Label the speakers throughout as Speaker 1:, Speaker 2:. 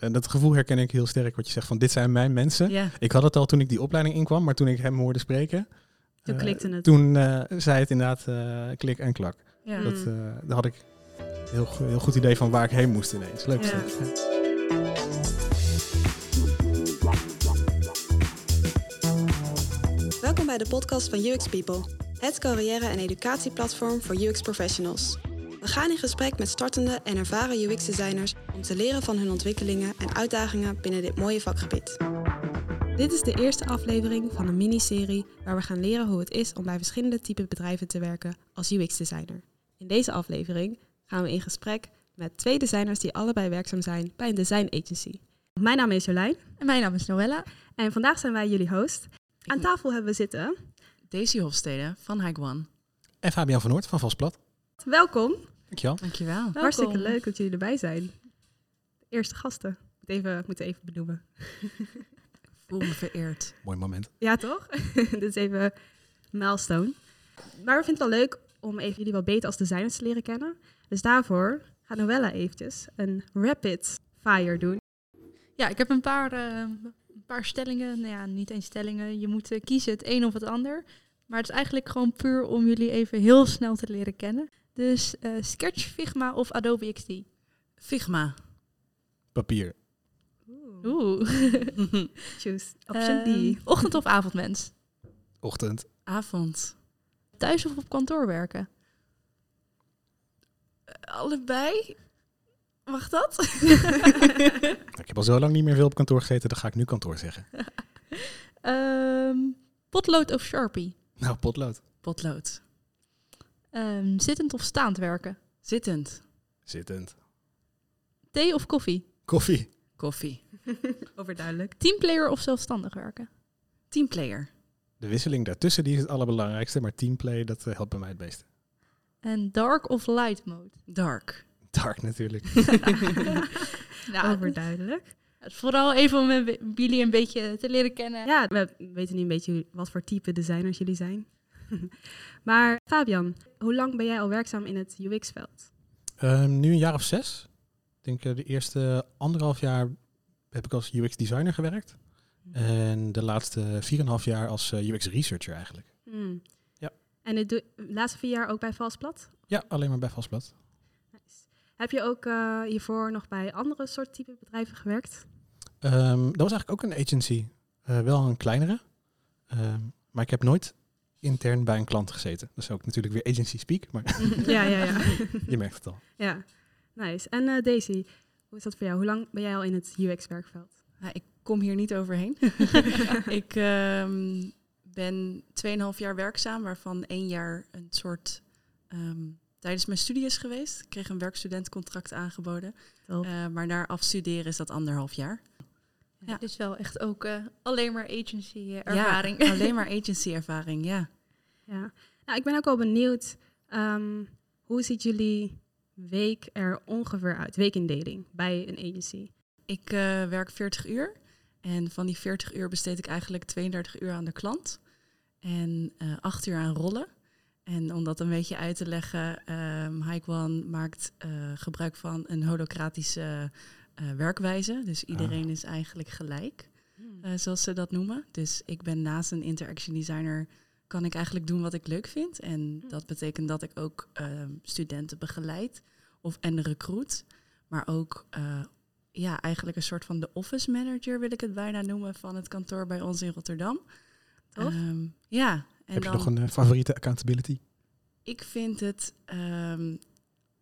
Speaker 1: En dat gevoel herken ik heel sterk wat je zegt van dit zijn mijn mensen.
Speaker 2: Ja.
Speaker 1: Ik had het al toen ik die opleiding inkwam, maar toen ik hem hoorde spreken,
Speaker 3: Toen
Speaker 1: eh,
Speaker 3: klikte het.
Speaker 1: toen eh, zei het inderdaad eh, klik en klak.
Speaker 2: Ja.
Speaker 1: Dat, eh, daar had ik een heel, heel goed idee van waar ik heen moest ineens. Leuk.
Speaker 3: Ja.
Speaker 4: Welkom bij de podcast van UX People, het carrière- en educatieplatform voor UX professionals. We gaan in gesprek met startende en ervaren UX-designers om te leren van hun ontwikkelingen en uitdagingen binnen dit mooie vakgebied. Dit is de eerste aflevering van een miniserie waar we gaan leren hoe het is om bij verschillende typen bedrijven te werken als UX-designer. In deze aflevering gaan we in gesprek met twee designers die allebei werkzaam zijn bij een design agency. Mijn naam is Jolijn
Speaker 2: En mijn naam is Noella.
Speaker 4: en vandaag zijn wij jullie host. Aan tafel hebben we zitten.
Speaker 2: Daisy Hofstede van Hike One.
Speaker 1: En Fabian van Noort van Valsplat.
Speaker 4: Welkom.
Speaker 1: Dankjewel.
Speaker 2: Dankjewel.
Speaker 4: Hartstikke leuk dat jullie erbij zijn. De eerste gasten. Moet even, moeten even benoemen.
Speaker 2: Voel me vereerd.
Speaker 1: Mooi moment.
Speaker 4: Ja, toch? Dit is even een milestone. Maar we vinden het wel leuk om even jullie wat beter als designers te leren kennen. Dus daarvoor gaat Noella eventjes een rapid fire doen.
Speaker 5: Ja, ik heb een paar, eh, een paar stellingen. Nou ja, niet eens stellingen. Je moet eh, kiezen het een of het ander. Maar het is eigenlijk gewoon puur om jullie even heel snel te leren kennen. Dus eh, Sketch, Figma of Adobe XD?
Speaker 2: Figma.
Speaker 1: Papier.
Speaker 5: Oeh.
Speaker 4: Choose option
Speaker 5: Ehm,
Speaker 4: D.
Speaker 5: Ochtend- of avondmens?
Speaker 1: Ochtend.
Speaker 2: Avond.
Speaker 5: Thuis of op kantoor werken?
Speaker 2: Allebei? Mag dat?
Speaker 1: Ik heb al zo lang niet meer veel op kantoor gegeten, dan ga ik nu kantoor zeggen.
Speaker 5: Ehm, potlood of Sharpie?
Speaker 1: Nou, potlood.
Speaker 2: Potlood.
Speaker 5: Ehm, zittend of staand werken?
Speaker 2: Zittend.
Speaker 1: Zittend.
Speaker 5: Thee of koffie?
Speaker 1: Koffie.
Speaker 2: Koffie.
Speaker 4: Overduidelijk.
Speaker 5: Teamplayer of zelfstandig werken?
Speaker 2: Teamplayer.
Speaker 1: De wisseling daartussen die is het allerbelangrijkste, maar teamplay dat eh, helpt bij mij het meeste.
Speaker 5: En dark of light mode?
Speaker 2: Dark.
Speaker 1: Dark natuurlijk.
Speaker 5: Nou,
Speaker 4: Overduidelijk.
Speaker 5: Vooral even om jullie een beetje te leren kennen.
Speaker 4: Ja, we weten nu een beetje wat voor type designers jullie zijn. maar Fabian, hoe lang ben jij al werkzaam in het UX-veld?
Speaker 1: Ehm, nu een jaar of zes. Ik denk eh, de eerste anderhalf jaar heb ik als UX designer gewerkt. En de laatste 4,5 jaar als eh, UX researcher eigenlijk.
Speaker 4: Hmm.
Speaker 1: Ja.
Speaker 4: En de laatste vier jaar ook bij Valsplat?
Speaker 1: Ja, alleen maar bij Vastblad.
Speaker 4: Heb je ook eh, hiervoor nog bij andere soort type bedrijven gewerkt?
Speaker 1: Ehm, dat was eigenlijk ook een agency. Eh, wel een kleinere. Ehm, maar ik heb nooit intern bij een klant gezeten. Dat is ook natuurlijk weer agency speak, maar
Speaker 4: ja, ja, ja.
Speaker 1: je merkt het al.
Speaker 4: ja. Nice. En eh, Daisy, hoe is dat voor jou? Hoe lang ben jij al in het UX-werkveld?
Speaker 2: Ja, ik kom hier niet overheen. ik ehm, ben 2,5 jaar werkzaam, waarvan één jaar een soort ehm, tijdens mijn studie is geweest. Ik kreeg een werkstudentcontract aangeboden. Eh, maar na afstuderen is dat anderhalf jaar.
Speaker 5: Ja. Dus wel echt ook eh, alleen maar agency eh, ervaring.
Speaker 2: Ja, alleen maar agency ervaring, ja.
Speaker 4: Ja. Nou, ik ben ook wel benieuwd, ehm, hoe ziet jullie week er ongeveer uit? Weekindeling bij een agency?
Speaker 2: Ik werk 40 uur. En van die 40 uur besteed ik eigenlijk 32 uur aan de klant. En eh 8 uur aan rollen. En om dat een beetje uit te leggen, ehm Hike One maakt eh, gebruik van een holocratische eh, werkwijze. Dus iedereen is eigenlijk gelijk, eh, zoals ze dat noemen. Dus ik ben naast een interaction designer, kan ik eigenlijk doen wat ik leuk vind. En dat betekent dat ik ook ehm, studenten begeleid of en recruit. Maar ook eh, ja, eigenlijk een soort van de office manager wil ik het bijna noemen van het kantoor bij ons in Rotterdam. Ehm, ja, en
Speaker 1: heb je
Speaker 2: dan,
Speaker 1: nog een eh, favoriete accountability?
Speaker 2: ik vind het ehm,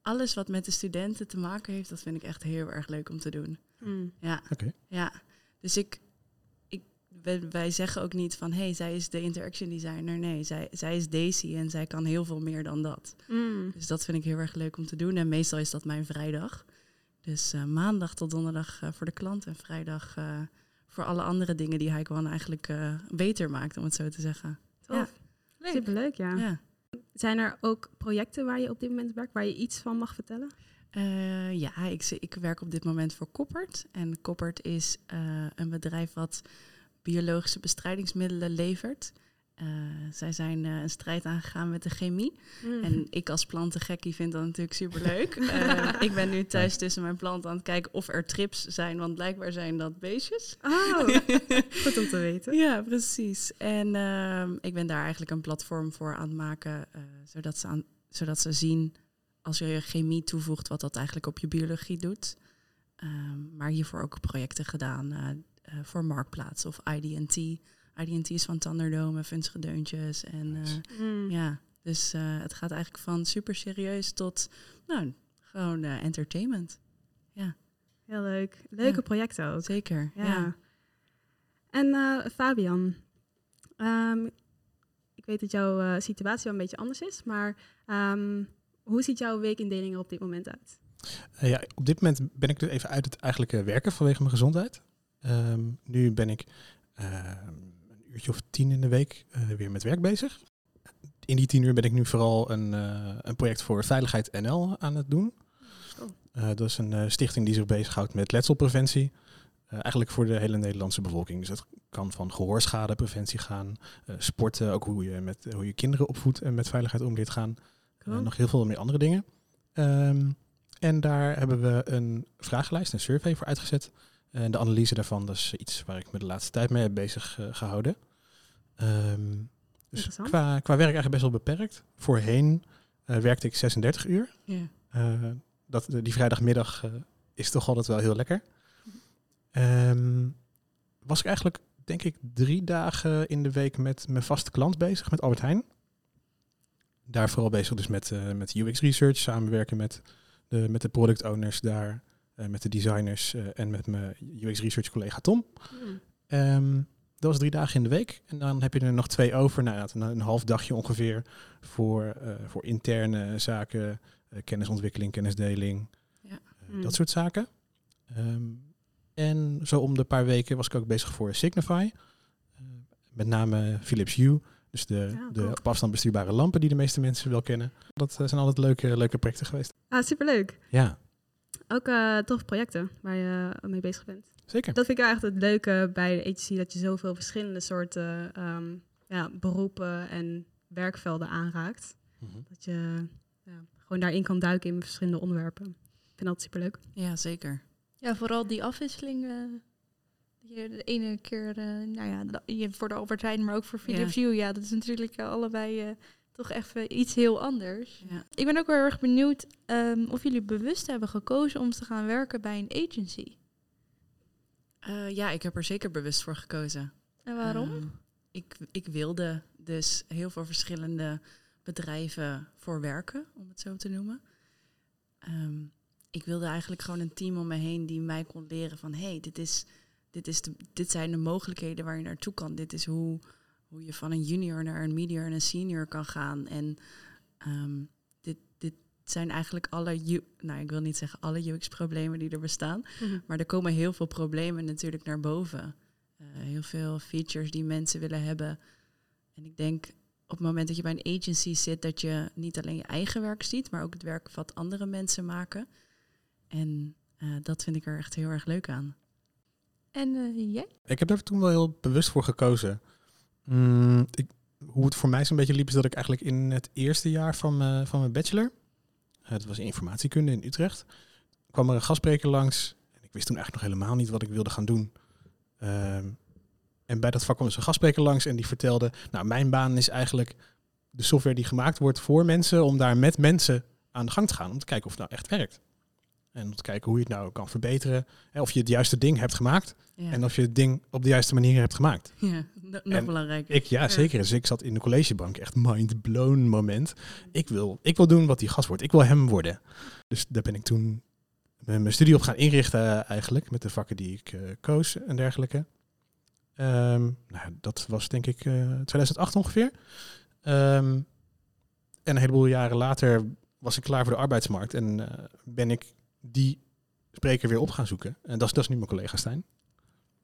Speaker 2: alles wat met de studenten te maken heeft, dat vind ik echt heel erg leuk om te doen.
Speaker 4: Hmm.
Speaker 2: Ja,
Speaker 1: Oké.
Speaker 2: ja. Dus ik, ik wij, zeggen ook niet van hé, hey, zij is de interaction designer. Nee, zij, zij is Daisy en zij kan heel veel meer dan dat.
Speaker 4: Hmm.
Speaker 2: Dus dat vind ik heel erg leuk om te doen. En meestal is dat mijn vrijdag. Dus eh, maandag tot donderdag eh, voor de klant en vrijdag eh, voor alle andere dingen die Hike One eigenlijk eh, beter maakt, om het zo te zeggen.
Speaker 4: Tof.
Speaker 2: Ja.
Speaker 4: Superleuk, ja.
Speaker 2: Ja.
Speaker 4: Zijn er ook projecten waar je op dit moment werkt, waar je iets van mag vertellen?
Speaker 2: Eh, ja, ik, ik werk op dit moment voor Koppert. En Koppert is eh, een bedrijf wat biologische bestrijdingsmiddelen levert. Eh, zij zijn eh, een strijd aangegaan met de chemie.
Speaker 4: Mm.
Speaker 2: En ik als plantengekkie vind dat natuurlijk superleuk. Eh ik ben nu thuis tussen mijn planten aan het kijken of er trips zijn, want blijkbaar zijn dat beestjes.
Speaker 4: Oh, goed om te weten.
Speaker 2: Ja, precies. En ehm, ik ben daar eigenlijk een platform voor aan het maken, eh, zodat, ze aan, zodat ze zien als je je chemie toevoegt, wat dat eigenlijk op je biologie doet. Ehm, maar hiervoor ook projecten gedaan voor Marktplaats of IDT. Is van Thunderdome, Deuntjes. En eh,
Speaker 4: Mm.
Speaker 2: ja, dus eh, het gaat eigenlijk van super serieus tot, nou, gewoon eh, entertainment.
Speaker 4: Heel leuk. Leuke
Speaker 2: Ja.
Speaker 4: projecten ook.
Speaker 2: Zeker,
Speaker 4: Ja.
Speaker 2: ja.
Speaker 4: En eh, Fabian, ehm, ik weet dat jouw eh, situatie wel een beetje anders is, maar ehm, hoe ziet jouw weekindeling er op dit moment uit?
Speaker 1: Eh, ja, op dit moment ben ik dus even uit het eigenlijke werken vanwege mijn gezondheid. Ehm, nu ben ik ehm, uurtje of tien in de week eh, weer met werk bezig. In die tien uur ben ik nu vooral een, eh, een project voor Veiligheid NL aan het doen.
Speaker 4: Cool.
Speaker 1: Eh, dat is een stichting die zich bezighoudt met letselpreventie. Eigenlijk voor de hele Nederlandse bevolking. Dus het kan van gehoorschadepreventie gaan, sporten, ook hoe je, met, hoe je kinderen opvoedt en met veiligheid om leert gaan.
Speaker 4: Cool.
Speaker 1: Nog heel veel meer andere dingen. Ehm, en daar hebben we een vragenlijst, een survey voor uitgezet. En de analyse daarvan, dat is iets waar ik me de laatste tijd mee heb bezig eh, gehouden. Ehm, dus qua, qua werk eigenlijk best wel beperkt. Voorheen eh, werkte ik 36 uur.
Speaker 2: ja.
Speaker 1: Eh, dat, die vrijdagmiddag eh, is toch altijd wel heel lekker. Ehm, was ik eigenlijk, denk ik, drie dagen in de week met mijn vaste klant bezig, met Albert Heijn. Daar vooral bezig dus met, eh, met UX research, samenwerken met de, met de product owners daar, eh, met de designers eh, en met mijn UX research collega Tom.
Speaker 4: Mm.
Speaker 1: Ehm, dat was drie dagen in de week. En dan heb je er nog twee over. Nou, een, half dagje ongeveer voor, eh, voor interne zaken, eh, kennisontwikkeling, kennisdeling,
Speaker 2: Ja.
Speaker 1: eh,
Speaker 4: Mm.
Speaker 1: dat soort zaken. Ehm, en zo om de paar weken was ik ook bezig voor Signify. Met name Philips Hue. Dus de,
Speaker 4: Ja,
Speaker 1: de op afstand bestuurbare lampen die de meeste mensen wel kennen. Dat zijn altijd leuke, leuke projecten geweest.
Speaker 4: Ah, superleuk.
Speaker 1: Ja,
Speaker 4: Ook eh tof projecten waar je mee bezig bent.
Speaker 1: Zeker.
Speaker 4: Dat vind ik eigenlijk het leuke bij de agency, dat je zoveel verschillende soorten ehm, ja, beroepen en werkvelden aanraakt.
Speaker 1: Mhm.
Speaker 4: Dat je ja, gewoon daarin kan duiken in verschillende onderwerpen. Ik vind dat superleuk.
Speaker 2: ja, zeker.
Speaker 5: Ja, vooral die afwisseling. eh, dat je de ene keer, eh, nou ja, je voor de Albert Heijn, maar ook voor Philips Hue. Ja, dat is natuurlijk eh, allebei eh, toch even iets heel anders.
Speaker 2: Ja.
Speaker 5: Ik ben ook wel heel erg benieuwd ehm, of jullie bewust hebben gekozen om te gaan werken bij een agency.
Speaker 2: Eh, ja, ik heb er zeker bewust voor gekozen.
Speaker 5: En waarom?
Speaker 2: Ehm, ik, ik wilde dus heel veel verschillende bedrijven voor werken, om het zo te noemen. Ehm, ik wilde eigenlijk gewoon een team om me heen die mij kon leren van... hé, hey, dit, is, dit, is de, dit zijn de mogelijkheden waar je naartoe kan. Dit is hoe, hoe je van een junior naar een medior en een senior kan gaan. En ehm, zijn eigenlijk alle... U- nou, ik wil niet zeggen alle UX-problemen die er bestaan... Maar er komen heel veel problemen natuurlijk naar boven. Eh, heel veel features die mensen willen hebben. En ik denk op het moment dat je bij een agency zit, dat je niet alleen je eigen werk ziet, maar ook het werk wat andere mensen maken. En eh, dat vind ik er echt heel erg leuk aan.
Speaker 5: En eh, jij?
Speaker 1: Ik heb er toen wel heel bewust voor gekozen. Mm, ik, hoe het voor mij zo'n beetje liep, is dat ik eigenlijk in het eerste jaar van mijn, van mijn bachelor, het was informatiekunde in Utrecht, kwam er een gastspreker langs. En ik wist toen eigenlijk nog helemaal niet wat ik wilde gaan doen. Ehm, en bij dat vak kwam dus een gastspreker langs en die vertelde, nou mijn baan is eigenlijk de software die gemaakt wordt voor mensen, om daar met mensen aan de gang te gaan, om te kijken of het nou echt werkt. En om te kijken hoe je het nou kan verbeteren. Hè, of je het juiste ding hebt gemaakt.
Speaker 2: Ja,
Speaker 1: En of je het ding op de juiste manier hebt gemaakt.
Speaker 2: ja nog
Speaker 1: En
Speaker 2: belangrijker.
Speaker 1: Ik, ja, zeker. Dus ik zat in de collegebank. Echt mind blown moment. Ik wil, ik wil doen wat die gast wordt. Ik wil hem worden. Dus daar ben ik toen mijn studie op gaan inrichten eh, eigenlijk. Met de vakken die ik eh, koos en dergelijke. Ehm, nou, dat was denk ik eh 2008 ongeveer. Ehm, en een heleboel jaren later was ik klaar voor de arbeidsmarkt. En eh, ben ik die spreker weer op gaan zoeken. En dat is, dat is nu mijn collega Stijn.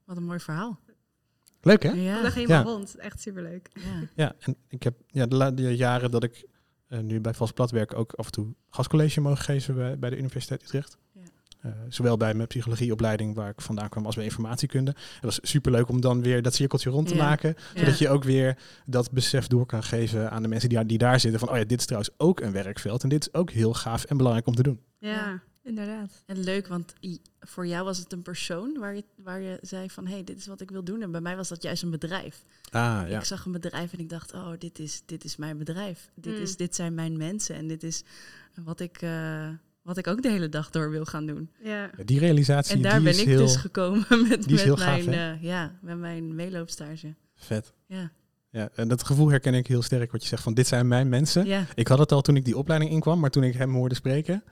Speaker 2: Wat een mooi verhaal.
Speaker 1: Leuk hè?
Speaker 2: Ja,
Speaker 4: Leg helemaal
Speaker 1: Ja.
Speaker 4: rond. Echt superleuk.
Speaker 2: ja.
Speaker 1: Ja, en ik heb ja, de, la- de jaren dat ik eh, nu bij Vals Plat werk ook af en toe gastcollege mogen geven bij, bij de Universiteit Utrecht.
Speaker 2: Ja.
Speaker 1: Eh, zowel bij mijn psychologieopleiding waar ik vandaan kwam als bij informatiekunde. Het was superleuk om dan weer dat cirkeltje rond te
Speaker 2: Ja.
Speaker 1: maken. Zodat
Speaker 2: Ja.
Speaker 1: je ook weer dat besef door kan geven aan de mensen die, die daar zitten. Van oh ja, dit is trouwens ook een werkveld. En dit is ook heel gaaf en belangrijk om te doen.
Speaker 4: Ja.
Speaker 5: Inderdaad.
Speaker 2: En leuk, want i- voor jou was het een persoon waar je, waar je zei van... hé, hey, dit is wat ik wil doen. En bij mij was dat juist een bedrijf.
Speaker 1: Ah ja.
Speaker 2: Ik zag een bedrijf en ik dacht, oh, dit is, dit is mijn bedrijf. Dit,
Speaker 4: Mm.
Speaker 2: is, dit zijn mijn mensen. En dit is wat ik, eh, wat ik ook de hele dag door wil gaan doen.
Speaker 4: Ja.
Speaker 1: Die realisatie
Speaker 2: En daar
Speaker 1: die
Speaker 2: ben
Speaker 1: is
Speaker 2: ik
Speaker 1: heel
Speaker 2: dus gekomen met,
Speaker 1: die is
Speaker 2: met,
Speaker 1: heel gaaf,
Speaker 2: mijn, eh, ja, met mijn meeloopstage.
Speaker 1: vet.
Speaker 2: Ja.
Speaker 1: Ja, en dat gevoel herken ik heel sterk wat je zegt van dit zijn mijn mensen.
Speaker 2: ja.
Speaker 1: Ik had het al toen ik die opleiding inkwam, maar toen ik hem hoorde spreken,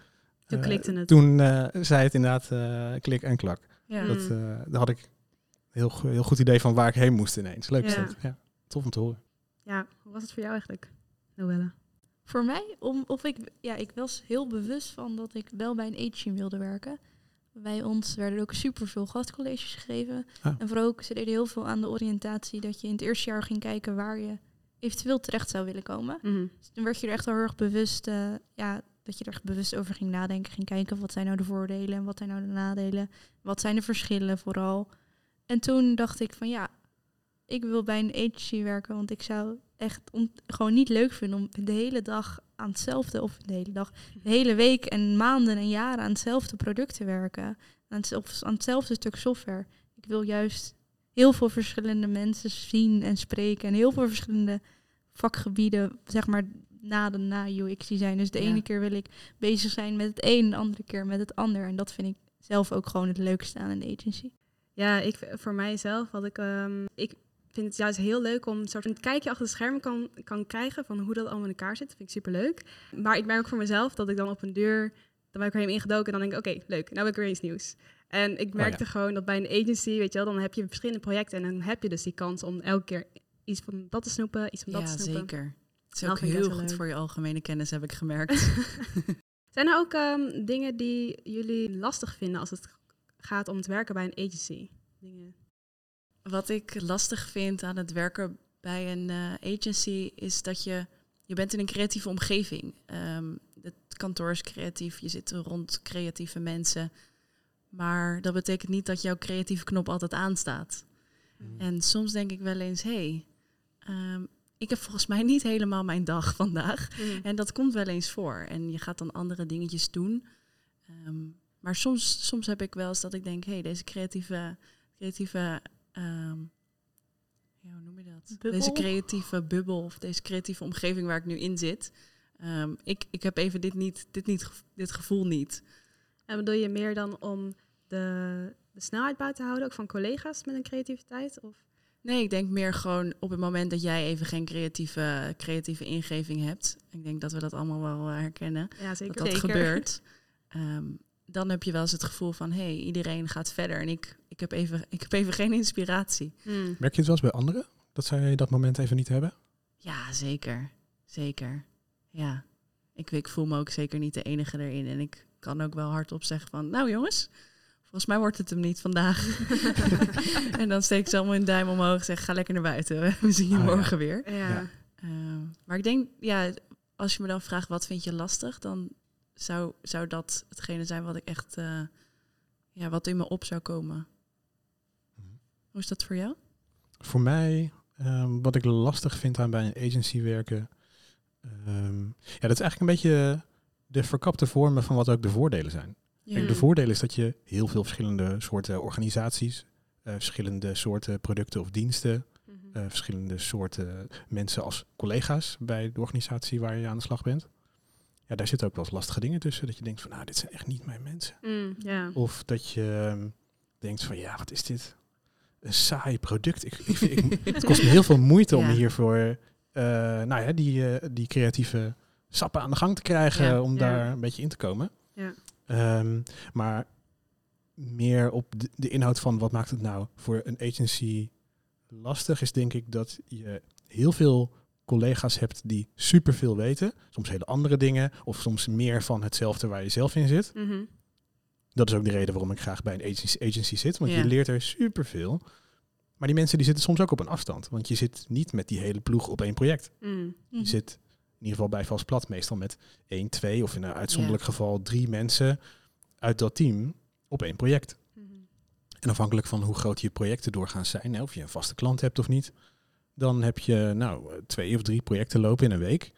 Speaker 4: Toen
Speaker 1: eh,
Speaker 4: klikte het.
Speaker 1: Toen eh, zei het inderdaad eh, klik en klak.
Speaker 2: Ja.
Speaker 1: Dat, eh, daar had ik een heel, heel goed idee van waar ik heen moest ineens. Leuk is
Speaker 4: Ja.
Speaker 1: dat. Ja, tof om te horen.
Speaker 4: Ja, hoe was het voor jou eigenlijk, Noelle?
Speaker 5: Voor mij, om, of ik, ja, ik was heel bewust van dat ik wel bij een agency wilde werken. Bij ons werden ook super veel gastcolleges gegeven.
Speaker 1: Ah.
Speaker 5: En vooral ook, ze deden heel veel aan de oriëntatie dat je in het eerste jaar ging kijken waar je eventueel terecht zou willen komen.
Speaker 4: Mhm.
Speaker 5: Dus toen werd je er echt wel heel erg bewust, eh, ja, dat je er bewust over ging nadenken. Ging kijken wat zijn nou de voordelen en wat zijn nou de nadelen. Wat zijn de verschillen vooral. En toen dacht ik van ja, ik wil bij een agency werken. Want ik zou echt gewoon niet leuk vinden om de hele dag aan hetzelfde, of de hele dag, de hele week en maanden en jaren aan hetzelfde product te werken. Of aan hetzelfde stuk software. Ik wil juist heel veel verschillende mensen zien en spreken. En heel veel verschillende vakgebieden, zeg maar, na de na UX design. Dus de
Speaker 2: Ja.
Speaker 5: ene keer wil ik bezig zijn met het een, de andere keer met het ander. En dat vind ik zelf ook gewoon het leukste aan een agency.
Speaker 4: Ja, ik, voor mijzelf had ik... ehm, ik vind het juist heel leuk om een soort een kijkje achter de schermen kan, kan krijgen van hoe dat allemaal in elkaar zit. Dat vind ik superleuk. Maar ik merk ook voor mezelf dat ik dan op een deur... Dan ben ik er helemaal ingedoken en dan denk ik, oké, leuk, nou heb ik weer iets nieuws. En ik merkte gewoon dat bij een agency, weet je wel, dan heb je verschillende projecten en dan heb je dus die kans om elke keer iets van dat te snoepen, iets van dat
Speaker 2: ja,
Speaker 4: te snoepen.
Speaker 2: zeker. Het is ook heel goed
Speaker 4: leuk.
Speaker 2: voor je algemene kennis, heb ik gemerkt.
Speaker 4: Zijn er ook ehm, dingen die jullie lastig vinden als het gaat om het werken bij een agency? Dingen.
Speaker 2: Wat ik lastig vind aan het werken bij een eh, agency is dat je, je bent in een creatieve omgeving. Ehm het kantoor is creatief, je zit rond creatieve mensen. Maar dat betekent niet dat jouw creatieve knop altijd aanstaat. En soms denk ik wel eens, hé, hey, ehm, ik heb volgens mij niet helemaal mijn dag vandaag. En dat komt wel eens voor. En je gaat dan andere dingetjes doen. Ehm, maar soms, soms heb ik wel eens dat ik denk, hé, hey, deze creatieve, creatieve ehm, ja, hoe noem je dat?
Speaker 5: Bubbel?
Speaker 2: Deze creatieve bubbel of deze creatieve omgeving waar ik nu in zit. ik, ik heb even dit, niet, dit, niet, dit gevoel niet.
Speaker 4: En bedoel je meer dan om de, de snelheid bij te houden, ook van collega's met een creativiteit? Of?
Speaker 2: Nee, ik denk meer gewoon op het moment dat jij even geen creatieve, creatieve ingeving hebt. Ik denk dat we dat allemaal wel eh, herkennen.
Speaker 4: Ja, zeker.
Speaker 2: dat dat
Speaker 5: Zeker.
Speaker 2: gebeurt. Ehm, dan heb je wel eens het gevoel van, hé, hey, iedereen gaat verder en ik, ik, heb even, ik heb even geen inspiratie.
Speaker 4: Mm.
Speaker 1: Merk je het wel eens bij anderen? Dat zij dat moment even niet hebben?
Speaker 2: Ja, zeker. Zeker. Ja. Ik, ik voel me ook zeker niet de enige erin. En ik kan ook wel hardop zeggen van, nou jongens, volgens mij wordt het hem niet vandaag. en dan steek ze allemaal een duim omhoog en zeg, ga lekker naar buiten. We zien je
Speaker 1: Ah, ja.
Speaker 2: morgen weer.
Speaker 4: Ja.
Speaker 1: Ja.
Speaker 2: Ehm, maar ik denk, ja, als je me dan vraagt wat vind je lastig, dan zou, zou dat hetgene zijn wat ik echt, eh, ja, wat in me op zou komen.
Speaker 1: Mhm.
Speaker 2: Hoe is dat voor jou?
Speaker 1: Voor mij, ehm, wat ik lastig vind aan bij een agency werken, ehm, ja, dat is eigenlijk een beetje de verkapte vormen van wat ook de voordelen zijn. Kijk, de voordeel is dat je heel veel verschillende soorten organisaties, eh, verschillende soorten producten of diensten,
Speaker 4: Mhm.
Speaker 1: eh, verschillende soorten mensen als collega's bij de organisatie waar je aan de slag bent. Ja, daar zitten ook wel eens lastige dingen tussen. Dat je denkt van, nou, dit zijn echt niet mijn mensen.
Speaker 4: Mm.
Speaker 1: Of dat je ehm, denkt van, ja, wat is dit? Een saai product. Ik, ik, ik- het kost me heel veel moeite om hiervoor eh, nou ja, die, die creatieve sappen aan de gang te krijgen,
Speaker 2: Ja.
Speaker 1: om daar een beetje in te komen.
Speaker 4: Ja.
Speaker 1: Ehm, maar meer op de, de inhoud van wat maakt het nou voor een agency lastig, is denk ik dat je heel veel collega's hebt die superveel weten. Soms hele andere dingen, of soms meer van hetzelfde waar je zelf in zit.
Speaker 4: Mhm.
Speaker 1: Dat is ook de reden waarom ik graag bij een agency, agency zit. Want
Speaker 2: Ja.
Speaker 1: je leert er superveel. Maar die mensen die zitten soms ook op een afstand. Want je zit niet met die hele ploeg op één project.
Speaker 4: Mm.
Speaker 1: Je zit ieder geval bij Vals Plat meestal met één, twee of in een uitzonderlijk geval drie mensen uit dat team. op één project.
Speaker 4: Mhm.
Speaker 1: En afhankelijk van hoe groot je projecten doorgaans zijn, hè, of je een vaste klant hebt of niet, dan heb je nou twee of drie projecten lopen in een week.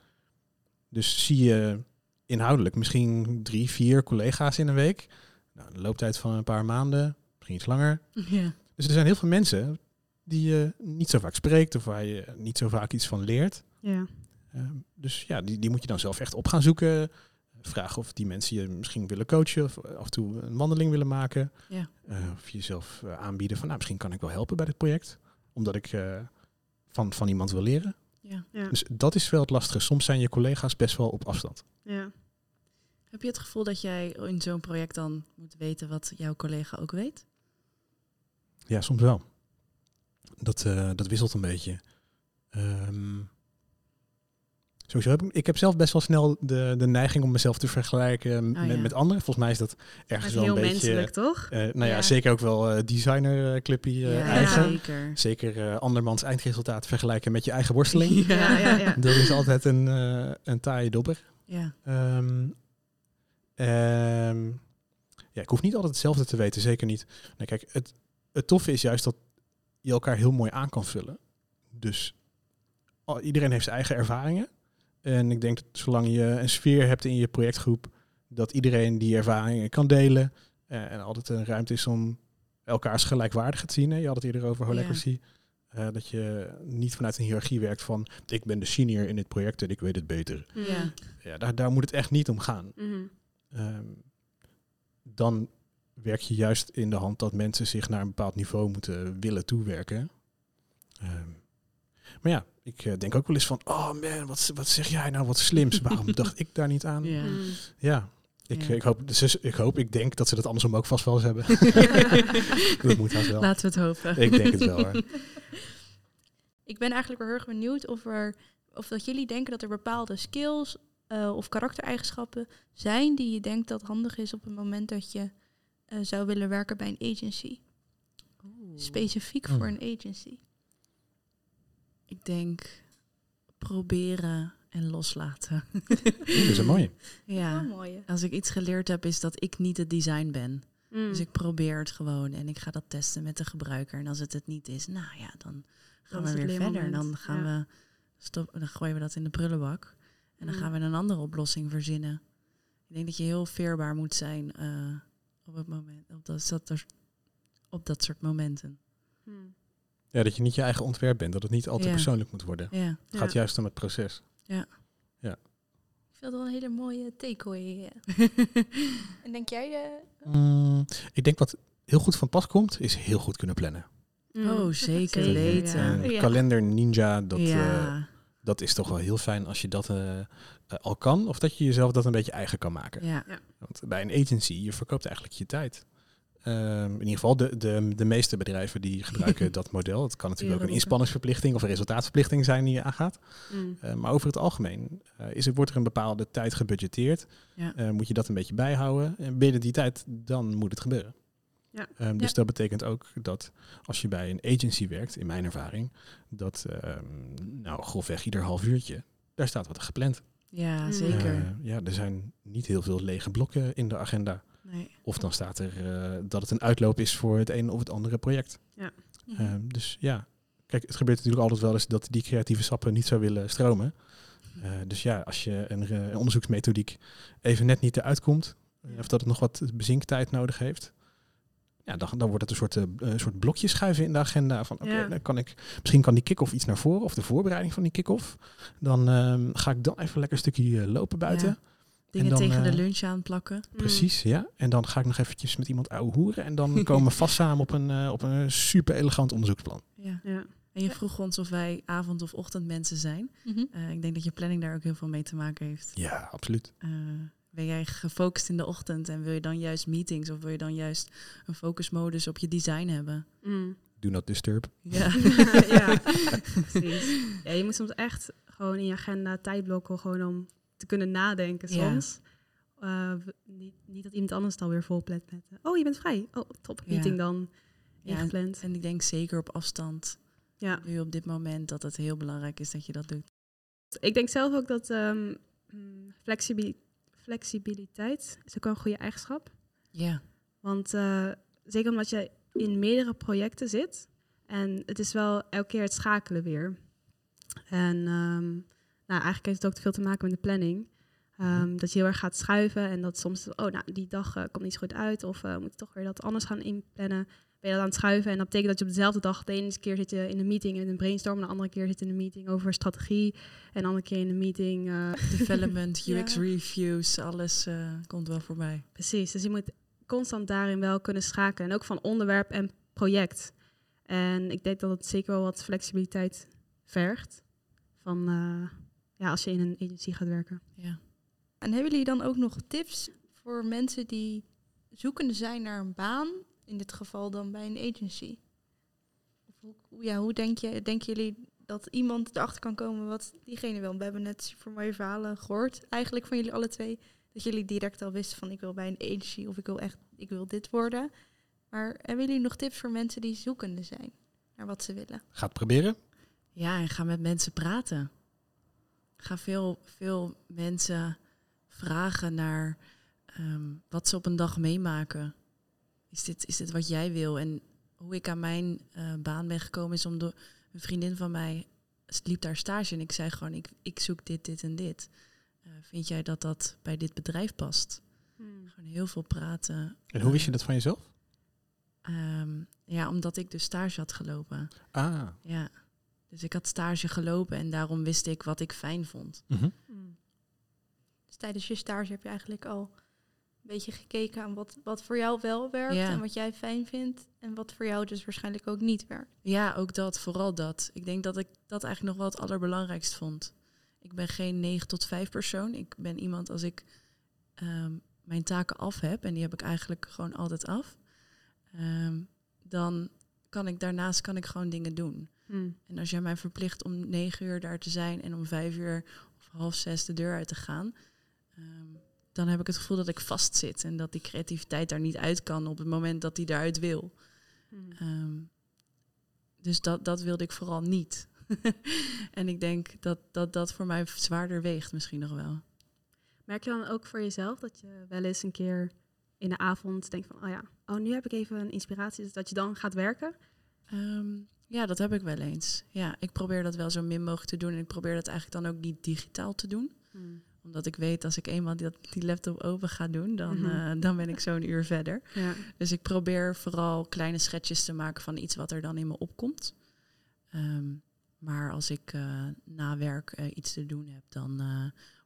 Speaker 1: Dus zie je inhoudelijk misschien drie, vier collega's in een week. Nou, een looptijd van een paar maanden, misschien iets langer.
Speaker 2: Ja.
Speaker 1: Dus er zijn heel veel mensen die je niet zo vaak spreekt of waar je niet zo vaak iets van leert.
Speaker 4: Ja.
Speaker 1: Uh, dus ja, die, die moet je dan zelf echt op gaan zoeken. Vragen of die mensen je misschien willen coachen of af en toe een wandeling willen maken.
Speaker 2: Ja.
Speaker 1: Uh, of jezelf uh, aanbieden van, nou, misschien kan ik wel helpen bij dit project. Omdat ik uh, van, van iemand wil leren.
Speaker 2: Ja.
Speaker 4: Ja.
Speaker 1: Dus dat is wel het lastige. Soms zijn je collega's best wel op afstand.
Speaker 4: Ja.
Speaker 2: Heb je het gevoel dat jij in zo'n project dan moet weten wat jouw collega ook weet?
Speaker 1: Ja, soms wel. Dat, uh, dat wisselt een beetje. Um, sowieso heb ik, ik heb zelf best wel snel de, de neiging om mezelf te vergelijken
Speaker 2: Oh,
Speaker 1: met,
Speaker 2: ja.
Speaker 1: met anderen. Volgens mij is dat ergens
Speaker 4: Dat is
Speaker 1: wel
Speaker 4: heel
Speaker 1: een beetje.
Speaker 4: menselijk, toch?
Speaker 1: Uh, nou ja,
Speaker 2: Ja.
Speaker 1: zeker ook wel uh, designer clippy uh,
Speaker 2: ja,
Speaker 1: eigen.
Speaker 2: zeker.
Speaker 1: Zeker andermans eindresultaat vergelijken met je eigen worsteling.
Speaker 4: Ja, ja, ja.
Speaker 1: Dat is altijd een, een taaie dobber.
Speaker 2: Ja.
Speaker 1: Um, um, ja, ik hoef niet altijd hetzelfde te weten, zeker niet. Nee, kijk, het, het toffe is juist dat je elkaar heel mooi aan kan vullen. Dus iedereen heeft zijn eigen ervaringen. En ik denk dat zolang je een sfeer hebt in je projectgroep, dat iedereen die ervaringen kan delen. Uh, en altijd een ruimte is om elkaars gelijkwaardig te zien. Hè? Je had het eerder over holacracy. Uh, dat je niet vanuit een hiërarchie werkt van ik ben de senior in dit project en ik weet het beter.
Speaker 2: Ja.
Speaker 1: Ja, daar, daar moet het echt niet om gaan.
Speaker 4: Mhm.
Speaker 1: Um, dan werk je juist in de hand dat mensen zich naar een bepaald niveau moeten willen toewerken. Um, maar ja, ik uh, denk ook wel eens van, oh man, wat, wat zeg jij nou wat slims? Waarom dacht ik daar niet aan?
Speaker 2: Ja.
Speaker 1: Ja, ik,
Speaker 2: Ja.
Speaker 1: Ik, hoop, dus ik hoop, ik denk dat ze dat andersom ook vast wel eens hebben. dat moet haast wel.
Speaker 2: Laten we het hopen.
Speaker 1: Ik denk het wel hoor.
Speaker 5: Ik ben eigenlijk wel heel erg benieuwd of, er, of dat jullie denken dat er bepaalde skills uh, of karaktereigenschappen zijn die je denkt dat handig is op het moment dat je uh, zou willen werken bij een agency. Specifiek
Speaker 1: Hmm.
Speaker 5: voor een agency.
Speaker 2: Ik denk proberen en loslaten.
Speaker 1: dat is een mooie.
Speaker 2: ja.
Speaker 5: Oh, mooi.
Speaker 2: Als ik iets geleerd heb, is dat ik niet het design ben.
Speaker 4: Mhm.
Speaker 2: Dus ik probeer het gewoon en ik ga dat testen met de gebruiker. En als het het niet is, nou ja, dan gaan
Speaker 4: Dan
Speaker 2: we weer verder.
Speaker 4: leermoment,
Speaker 2: Dan gaan
Speaker 4: ja.
Speaker 2: we stop, dan gooien we dat in de prullenbak. En dan
Speaker 4: Mhm.
Speaker 2: gaan we een andere oplossing verzinnen. Ik denk dat je heel veerbaar moet zijn eh, op het moment, op dat, op dat soort momenten.
Speaker 4: Mhm.
Speaker 1: Ja, dat je niet je eigen ontwerp bent. Dat het niet altijd
Speaker 2: Ja.
Speaker 1: persoonlijk moet worden.
Speaker 2: Ja.
Speaker 1: Het
Speaker 4: Ja.
Speaker 1: gaat juist om het proces.
Speaker 5: Ik vind dat wel een hele mooie takeaway. En denk jij... eh,
Speaker 1: Mm, ik denk wat heel goed van pas komt, is heel goed kunnen plannen.
Speaker 4: Mhm.
Speaker 2: Oh, zeker weten.
Speaker 4: ja.
Speaker 5: Ja.
Speaker 1: kalender ninja, dat, eh,
Speaker 2: ja.
Speaker 1: dat is toch wel heel fijn als je dat eh, eh, al kan. Of dat je jezelf dat een beetje eigen kan maken.
Speaker 2: ja.
Speaker 1: Want bij een agency, je verkoopt eigenlijk je tijd. Ehm, in ieder geval, de, de, de meeste bedrijven die gebruiken dat model. Het kan natuurlijk ook een inspanningsverplichting of een resultaatverplichting zijn die je aangaat.
Speaker 4: Mhm.
Speaker 1: Eh, maar over het algemeen eh, is er, wordt er een bepaalde tijd gebudgeteerd.
Speaker 2: Ja.
Speaker 1: Eh, moet je dat een beetje bijhouden. En binnen die tijd, dan moet het gebeuren.
Speaker 4: Ja.
Speaker 1: Ehm, dus
Speaker 5: Ja.
Speaker 1: dat betekent ook dat als je bij een agency werkt, in mijn ervaring, dat ehm, nou grofweg ieder half uurtje, daar staat wat gepland.
Speaker 2: ja,
Speaker 4: Mm.
Speaker 2: zeker.
Speaker 1: Ja, er zijn niet heel veel lege blokken in de agenda.
Speaker 2: Nee.
Speaker 1: Of dan staat er eh, dat het een uitloop is voor het een of het andere project.
Speaker 5: mhm.
Speaker 1: Ehm, dus ja, kijk, het gebeurt natuurlijk altijd wel eens dat die creatieve sappen niet zou willen stromen. Eh, dus ja, als je een, eh, een onderzoeksmethodiek even net niet eruit komt, of dat het nog wat bezinktijd nodig heeft, ja, dan, dan wordt het een soort, eh, een soort blokje schuiven in de agenda. Van oké,
Speaker 4: Ja.
Speaker 1: dan kan ik misschien kan die kick-off iets naar voren of de voorbereiding van die kick-off. Dan ehm, ga ik dan even lekker een stukje lopen buiten.
Speaker 2: Ja. Dingen
Speaker 1: dan,
Speaker 2: tegen de
Speaker 1: eh,
Speaker 2: lunch aanplakken.
Speaker 4: Mhm.
Speaker 1: Precies, ja. En dan ga ik nog eventjes met iemand ouwe hoeren. En dan komen we vast samen op een, eh, op een super elegant onderzoeksplan.
Speaker 2: Ja.
Speaker 4: Ja.
Speaker 2: En je vroeg ons of wij avond- of ochtendmensen zijn.
Speaker 5: Mhm.
Speaker 2: Eh, ik denk dat je planning daar ook heel veel mee te maken heeft.
Speaker 1: Ja, absoluut.
Speaker 2: Eh, ben jij gefocust in de ochtend en wil je dan juist meetings of wil je dan juist een focusmodus op je design hebben?
Speaker 4: Mhm.
Speaker 1: Do not disturb.
Speaker 2: Ja.
Speaker 4: ja, precies. Ja, je moet soms echt gewoon in je agenda tijd blokken gewoon om te kunnen nadenken soms. Eh, niet, niet dat iemand anders het alweer volplet met... eh, oh, je bent vrij. Oh, top. Meeting dan
Speaker 2: Ja, en,
Speaker 4: ingepland.
Speaker 2: en ik denk zeker op afstand,
Speaker 4: Ja.
Speaker 2: nu op dit moment, dat het heel belangrijk is dat je dat doet.
Speaker 4: Ik denk zelf ook dat ehm, flexibi- flexibiliteit is ook wel een goede eigenschap.
Speaker 2: Ja.
Speaker 4: Want uh, zeker omdat je in meerdere projecten zit. En het is wel elke keer het schakelen weer. En um, nou, eigenlijk heeft het ook veel te maken met de planning. Um, dat je heel erg gaat schuiven en dat soms, oh, nou, die dag uh, komt niet zo goed uit. Of uh, moet je toch weer dat anders gaan inplannen. Ben je dat aan het schuiven en dat betekent dat je op dezelfde dag, de ene keer zit je in een meeting in een brainstorm, de andere keer zit je in een meeting over strategie en de andere keer in een meeting. Uh,
Speaker 2: Development, UX reviews, alles komt wel voorbij.
Speaker 4: Precies, dus je moet constant daarin wel kunnen schakelen. En ook van onderwerp en project. En ik denk dat het zeker wel wat flexibiliteit vergt. Van ja, als je in een agency gaat werken.
Speaker 5: Ja. En hebben jullie dan ook nog tips voor mensen die zoekende zijn naar een baan? In dit geval dan bij een agency. Of hoe, ja, hoe denk je, denken jullie dat iemand erachter kan komen wat diegene wil? We hebben net super mooie verhalen gehoord, eigenlijk van jullie alle twee. Dat jullie direct al wisten van ik wil bij een agency of ik wil echt, ik wil dit worden. Maar hebben jullie nog tips voor mensen die zoekende zijn naar wat ze willen?
Speaker 1: Ga het proberen.
Speaker 2: Ja, en ga met mensen praten. Ga veel, veel mensen vragen naar ehm, wat ze op een dag meemaken. Is dit, is dit wat jij wil? En hoe ik aan mijn uh, baan ben gekomen is omdat een vriendin van mij liep daar stage en ik zei gewoon, ik, ik zoek dit, dit en dit. Uh, vind jij dat dat bij dit bedrijf past? Hmm. Gewoon heel veel praten.
Speaker 1: En hoe wist je dat van jezelf?
Speaker 2: Um, ja, omdat ik dus stage had gelopen.
Speaker 1: Ah.
Speaker 2: Ja. Dus ik had stage gelopen en daarom wist ik wat ik fijn vond.
Speaker 1: Mm -hmm.
Speaker 5: Dus tijdens je stage heb je eigenlijk al een beetje gekeken aan wat, wat voor jou wel werkt en wat jij fijn vindt. En wat voor jou dus waarschijnlijk ook niet werkt.
Speaker 2: Ja, ook dat, vooral dat. Ik denk dat ik dat eigenlijk nog wel het allerbelangrijkst vond. Ik ben geen 9 tot 5 persoon. Ik ben iemand als ik um, mijn taken af heb, en die heb ik eigenlijk gewoon altijd af. Um, dan kan ik daarnaast kan ik gewoon dingen doen.
Speaker 4: Hmm.
Speaker 2: En als jij mij verplicht om negen uur daar te zijn en om vijf uur of half zes de deur uit te gaan, um, dan heb ik het gevoel dat ik vastzit en dat die creativiteit daar niet uit kan op het moment dat die daaruit wil.
Speaker 4: Hmm.
Speaker 2: Um, dus dat, dat wilde ik vooral niet. en ik denk dat, dat dat voor mij zwaarder weegt misschien nog wel.
Speaker 4: Merk je dan ook voor jezelf dat je wel eens een keer in de avond denkt van, oh ja, oh nu heb ik even een inspiratie, dus dat je dan gaat werken?
Speaker 2: Um, ja, dat heb ik wel eens. Ja, ik probeer dat wel zo min mogelijk te doen en ik probeer dat eigenlijk dan ook niet digitaal te doen.
Speaker 4: Hmm.
Speaker 2: Omdat ik weet als ik eenmaal die, die laptop open ga doen, dan,
Speaker 4: Mhm.
Speaker 2: uh, dan ben ik zo'n uur verder.
Speaker 4: Ja.
Speaker 2: Dus ik probeer vooral kleine schetsjes te maken van iets wat er dan in me opkomt. Um, maar als ik uh, na werk uh, iets te doen heb, dan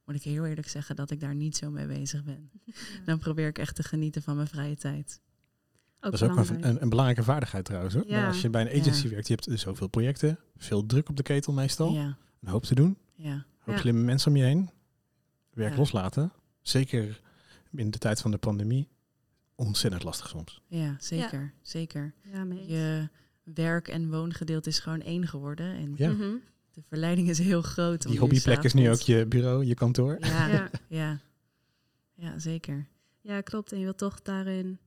Speaker 2: moet ik heel eerlijk zeggen dat ik daar niet zo mee bezig ben.
Speaker 4: Ja.
Speaker 2: Dan probeer ik echt te genieten van mijn vrije tijd.
Speaker 4: Ook
Speaker 1: dat is ook
Speaker 4: belangrijk.
Speaker 1: een, een, een belangrijke vaardigheid trouwens. Hoor.
Speaker 4: Ja.
Speaker 1: Maar als je bij een agency
Speaker 2: Ja.
Speaker 1: werkt, je hebt dus zoveel projecten, veel druk op de ketel meestal,
Speaker 2: Ja,
Speaker 1: een hoop te doen,
Speaker 2: ja,
Speaker 1: een hoop
Speaker 4: Ja.
Speaker 1: slimme mensen om je heen, werk
Speaker 2: Ja.
Speaker 1: loslaten. Zeker in de tijd van de pandemie, ontzettend lastig soms.
Speaker 2: ja, zeker, zeker. Je werk- en woongedeelte is gewoon één geworden. En
Speaker 1: Ja.
Speaker 4: Mhm.
Speaker 2: de verleiding is heel groot. om
Speaker 1: Die hobbyplek is nu ook je bureau, je kantoor.
Speaker 2: Ja,
Speaker 4: Ja.
Speaker 2: ja. ja. zeker.
Speaker 4: Ja, klopt. En je wilt toch daarin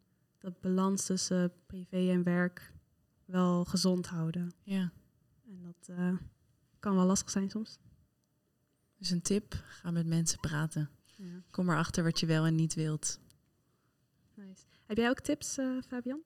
Speaker 4: dat balans tussen privé en werk wel gezond houden.
Speaker 2: Ja.
Speaker 4: En dat eh, kan wel lastig zijn soms.
Speaker 2: Dus een tip, ga met mensen praten.
Speaker 4: Ja.
Speaker 2: Kom erachter wat je wel en niet wilt.
Speaker 4: Nice. Heb jij ook tips, eh, Fabian?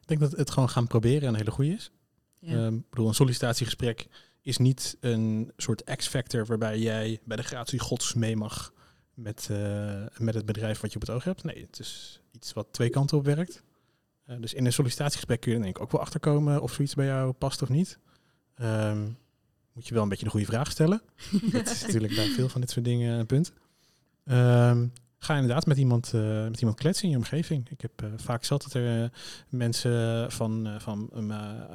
Speaker 1: Ik denk dat het gewoon gaan proberen een hele goede is.
Speaker 2: Ja.
Speaker 1: Ehm, ik bedoel, een sollicitatiegesprek is niet een soort X-factor waarbij jij bij de gratie gods mee mag met, eh, met het bedrijf wat je op het oog hebt. Nee, het is iets wat twee kanten op werkt. Eh, dus in een sollicitatiegesprek kun je denk ik ook wel achterkomen of zoiets bij jou past of niet. Ehm, moet je wel een beetje de goede vraag stellen. Dat is natuurlijk bij veel van dit soort dingen een punt. Ehm, ga inderdaad met iemand, eh, met iemand kletsen in je omgeving. Ik heb eh, vaak zat dat er eh, mensen van, van een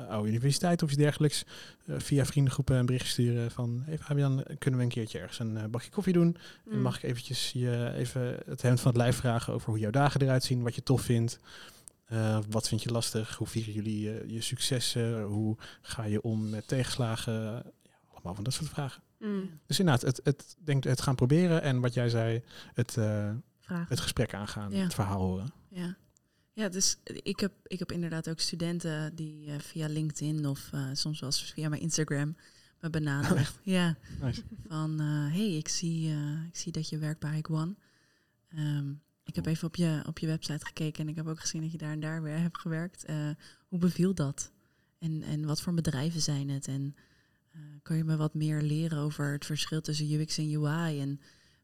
Speaker 1: oude universiteit of iets dergelijks via vriendengroepen een bericht sturen van hey Fabian, kunnen we een keertje ergens een bakje koffie doen? En
Speaker 4: Mm.
Speaker 1: mag ik eventjes je even het hemd van het lijf vragen over hoe jouw dagen eruit zien, wat je tof vindt? Wat vind je lastig? Hoe vieren jullie je successen? Hoe ga je om met tegenslagen? Ja, allemaal van dat soort vragen.
Speaker 4: Mm.
Speaker 1: Dus inderdaad, het, het, denk, het gaan proberen en wat jij zei, het, eh, het gesprek aangaan,
Speaker 2: Ja.
Speaker 1: het verhaal horen.
Speaker 2: Ja, ja dus ik heb, ik heb inderdaad ook studenten die eh, via LinkedIn of eh, soms wel via mijn Instagram me benaderen.
Speaker 1: Oh?
Speaker 2: Ja,
Speaker 1: Nice.
Speaker 2: van hey, ik zie, ik zie dat je werkt bij Hike One. Ehm, Ik heb even op je, op je website gekeken en ik heb ook gezien dat je daar en daar weer hebt gewerkt. Hoe beviel dat? En, en wat voor bedrijven zijn het? En kan je me wat meer leren over het verschil tussen UX en UI? En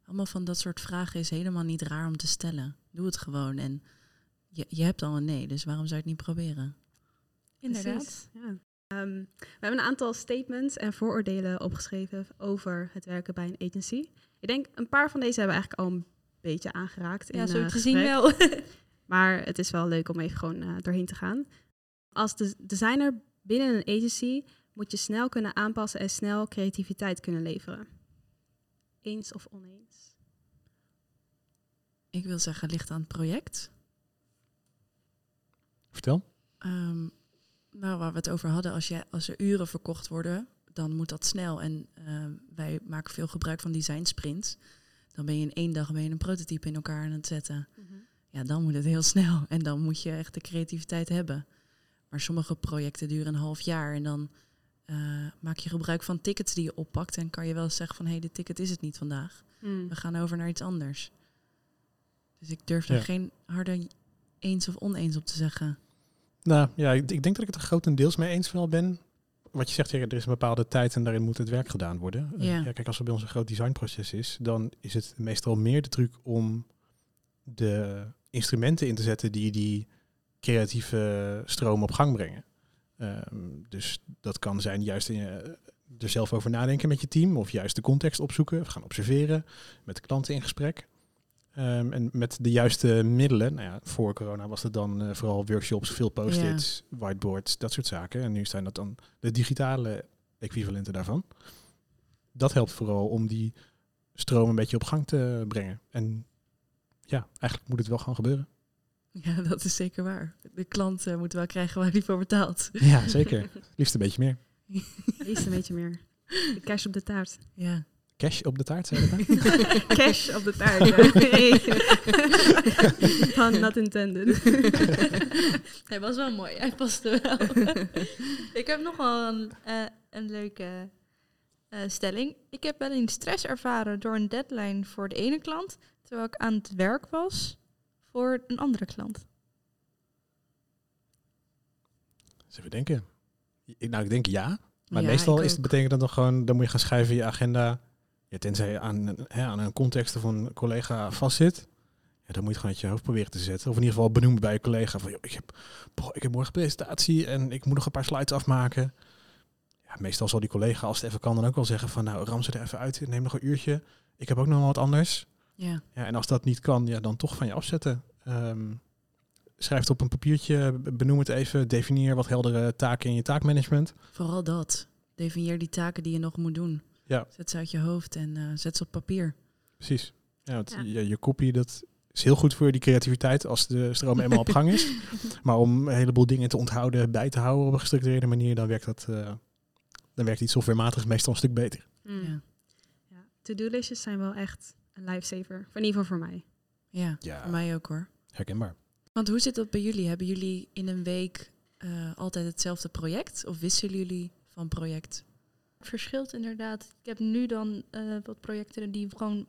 Speaker 2: allemaal van dat soort vragen is helemaal niet raar om te stellen. Doe het gewoon. En je, je hebt al een nee, dus waarom zou je het niet proberen?
Speaker 5: Inderdaad.
Speaker 4: Ja. Um, we hebben een aantal statements en vooroordelen opgeschreven over het werken bij een agency. Ik denk een paar van deze hebben we eigenlijk al een beetje aangeraakt.
Speaker 5: Ja,
Speaker 4: in,
Speaker 5: zo
Speaker 4: uh,
Speaker 5: te zien wel.
Speaker 4: maar het is wel leuk om even gewoon uh, doorheen te gaan. Als de designer binnen een agency moet je snel kunnen aanpassen en snel creativiteit kunnen leveren. Eens of oneens?
Speaker 2: Ik wil zeggen, ligt aan het project.
Speaker 1: Vertel.
Speaker 2: Um, nou, waar we het over hadden, als, je, als er uren verkocht worden, dan moet dat snel. En uh, wij maken veel gebruik van design sprints. Dan ben je in één dag ben je een prototype in elkaar aan het zetten. Mm -hmm. Ja, dan moet het heel snel. En dan moet je echt de creativiteit hebben. Maar sommige projecten duren een half jaar. En dan uh, maak je gebruik van tickets die je oppakt. En kan je wel zeggen van, hé, hey, dit ticket is het niet vandaag. Mm. We gaan over naar iets anders. Dus ik durf daar ja. geen harde eens of oneens op te zeggen.
Speaker 1: Nou ja, ik, ik denk dat ik het er grotendeels mee eens wel ben. Wat je zegt, ja, er is een bepaalde tijd en daarin moet het werk gedaan worden.
Speaker 2: Ja.
Speaker 1: Uh, ja, kijk, als er bij ons een groot designproces is, dan is het meestal meer de truc om de instrumenten in te zetten die die creatieve stroom op gang brengen. Um, dus dat kan zijn juist in, uh, er zelf over nadenken met je team, of juist de context opzoeken, of gaan observeren, met de klanten in gesprek. Um, en met de juiste middelen, nou ja, voor corona was het dan uh, vooral workshops, veel post-its, ja. whiteboards, dat soort zaken. En nu zijn dat dan de digitale equivalenten daarvan. Dat helpt vooral om die stroom een beetje op gang te brengen. En ja, eigenlijk moet het wel gewoon gebeuren.
Speaker 2: Ja, dat is zeker waar. De klant uh, moet wel krijgen waar hij voor betaalt.
Speaker 1: Ja, zeker. Liefst een beetje meer.
Speaker 4: Liefst een beetje meer. De cash op de taart.
Speaker 2: Ja.
Speaker 1: Cash op de taart, zei je dat?
Speaker 4: Cash op de taart, ja. Not intended.
Speaker 5: Hij was wel mooi, hij paste wel. ik heb nog wel een, uh, een leuke uh, stelling. Ik heb wel eens stress ervaren door een deadline voor de ene klant, terwijl ik aan het werk was voor een andere klant.
Speaker 1: Eens even denken. Nou, ik denk ja. Maar
Speaker 2: Ja,
Speaker 1: meestal
Speaker 2: ik
Speaker 1: is het, betekent dat dan gewoon, dan moet je gaan schrijven in je agenda. Ja, tenzij je aan, een- hè, aan een context of een collega vastzit. Ja, dan moet je het gewoon uit je hoofd proberen te zetten. Of in ieder geval benoemen bij je collega. Van, joh, ik, heb, ik heb morgen presentatie en ik moet nog een paar slides afmaken. Ja, meestal zal die collega, als het even kan, dan ook wel zeggen van... Nou, ram ze er even uit, neem nog een uurtje. Ik heb ook nog wel wat anders.
Speaker 2: Ja,
Speaker 1: Ja, en als dat niet kan, ja, dan toch van je afzetten. Ehm, schrijf het op een papiertje, benoem het even, definieer wat heldere taken in je taakmanagement.
Speaker 2: vooral dat. Definieer die taken die je nog moet doen.
Speaker 1: Ja.
Speaker 2: Zet ze uit je hoofd en eh, zet ze op papier.
Speaker 1: Precies. Ja, want
Speaker 4: Ja.
Speaker 1: Je, je kopie, dat is heel goed voor die creativiteit als de stroom eenmaal op gang is. Maar om een heleboel dingen te onthouden, bij te houden op een gestructureerde manier, dan werkt dat, eh, dan werkt iets softwarematig meestal een stuk beter.
Speaker 4: Mm.
Speaker 2: Ja.
Speaker 4: Ja. To-do-listjes zijn wel echt een lifesaver. In ieder geval voor mij.
Speaker 2: Ja,
Speaker 1: Ja.
Speaker 2: voor mij ook hoor.
Speaker 1: Herkenbaar.
Speaker 2: Want hoe zit dat bij jullie? Hebben jullie in een week eh, altijd hetzelfde project? Of wisselen jullie van project?
Speaker 5: Het verschilt inderdaad. Ik heb nu dan eh, wat projecten die gewoon